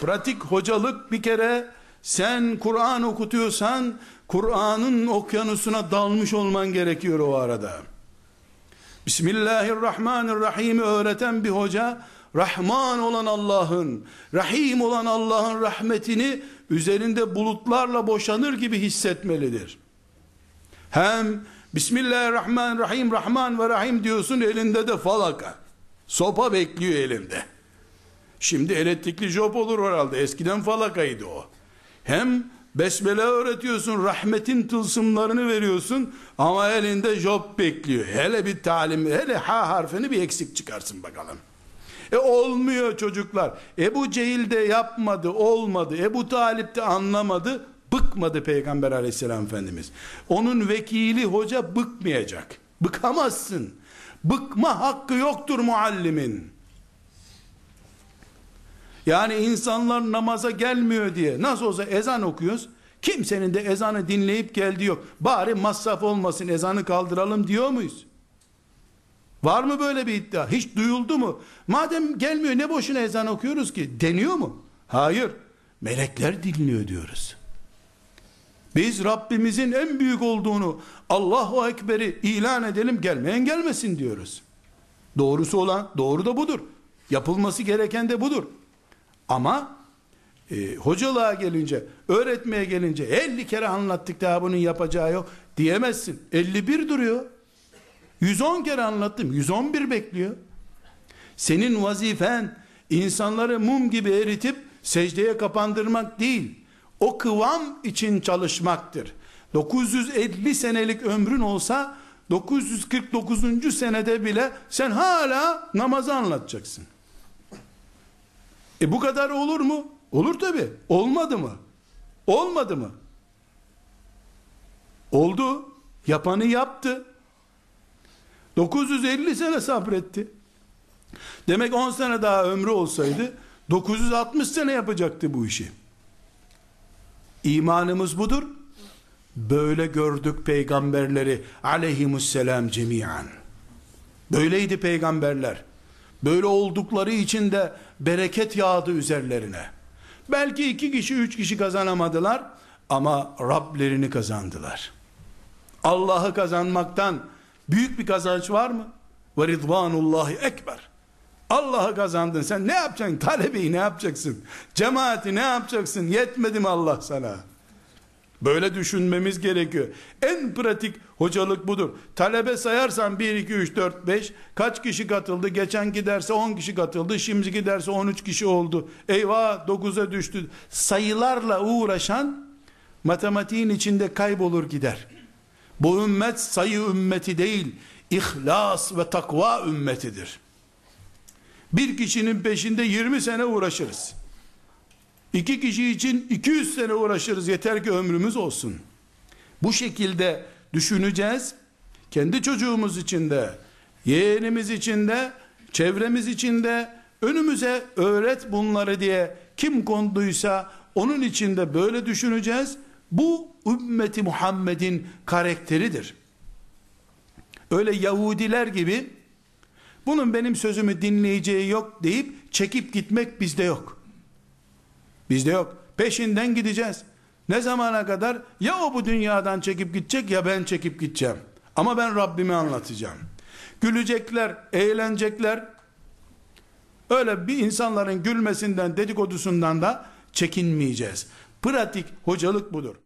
pratik hocalık bir kere sen Kur'an okutuyorsan Kur'an'ın okyanusuna dalmış olman gerekiyor o arada. Bismillahirrahmanirrahim öğreten bir hoca Rahman olan Allah'ın, Rahim olan Allah'ın rahmetini üzerinde bulutlarla boşanır gibi hissetmelidir. Hem Bismillahirrahmanirrahim Rahman ve Rahim diyorsun elinde de falaka. Sopa bekliyor elinde. Şimdi elektrikli job olur herhalde. Eskiden falakaydı o. Hem besmele öğretiyorsun, rahmetin tılsımlarını veriyorsun ama elinde job bekliyor. Hele bir talim, hele ha harfini bir eksik çıkarsın bakalım. E olmuyor çocuklar. Ebu Cehil de yapmadı, olmadı. Ebu Talip de anlamadı, bıkmadı Peygamber aleyhisselam efendimiz. Onun vekili hoca bıkmayacak. Bıkamazsın. Bıkma hakkı yoktur muallimin. Yani insanlar namaza gelmiyor diye nasıl olsa ezan okuyoruz. Kimsenin de ezanı dinleyip geldi yok. Bari masraf olmasın ezanı kaldıralım diyor muyuz? Var mı böyle bir iddia? Hiç duyuldu mu? Madem gelmiyor ne boşuna ezan okuyoruz ki? Deniyor mu? Hayır. Melekler dinliyor diyoruz. Biz Rabbimizin en büyük olduğunu Allahu Ekber'i ilan edelim gelmeyen gelmesin diyoruz. Doğrusu olan doğru da budur. Yapılması gereken de budur. Ama e, hocalığa gelince, öğretmeye gelince 50 kere anlattık daha bunun yapacağı yok diyemezsin. 51 duruyor. 110 kere anlattım. 111 bekliyor. Senin vazifen insanları mum gibi eritip secdeye kapandırmak değil. O kıvam için çalışmaktır. 950 senelik ömrün olsa 949. senede bile sen hala namazı anlatacaksın. E bu kadar olur mu? Olur tabi. Olmadı mı? Olmadı mı? Oldu. Yapanı yaptı. 950 sene sabretti. Demek 10 sene daha ömrü olsaydı 960 sene yapacaktı bu işi. İmanımız budur. Böyle gördük peygamberleri aleyhimusselam cemiyen. Böyleydi peygamberler. Böyle oldukları için de bereket yağdı üzerlerine. Belki iki kişi, üç kişi kazanamadılar ama Rablerini kazandılar. Allah'ı kazanmaktan büyük bir kazanç var mı? Ve ridvanullahi ekber. Allah'ı kazandın sen ne yapacaksın? Talebeyi ne yapacaksın? Cemaati ne yapacaksın? Yetmedi mi Allah sana? Böyle düşünmemiz gerekiyor. En pratik hocalık budur. Talebe sayarsan 1, 2, 3, 4, 5 kaç kişi katıldı? Geçen giderse 10 kişi katıldı. Şimdi giderse 13 kişi oldu. Eyvah 9'a düştü. Sayılarla uğraşan matematiğin içinde kaybolur gider. Bu ümmet sayı ümmeti değil, ihlas ve takva ümmetidir. Bir kişinin peşinde 20 sene uğraşırız. İki kişi için 200 sene uğraşırız yeter ki ömrümüz olsun. Bu şekilde düşüneceğiz. Kendi çocuğumuz için de, yeğenimiz için de, çevremiz için de, önümüze öğret bunları diye kim konduysa onun için de böyle düşüneceğiz. Bu ümmeti Muhammed'in karakteridir. Öyle Yahudiler gibi bunun benim sözümü dinleyeceği yok deyip çekip gitmek bizde yok. Bizde yok. Peşinden gideceğiz. Ne zamana kadar? Ya o bu dünyadan çekip gidecek ya ben çekip gideceğim. Ama ben Rabbimi anlatacağım. Gülecekler, eğlenecekler. Öyle bir insanların gülmesinden, dedikodusundan da çekinmeyeceğiz. Pratik hocalık budur.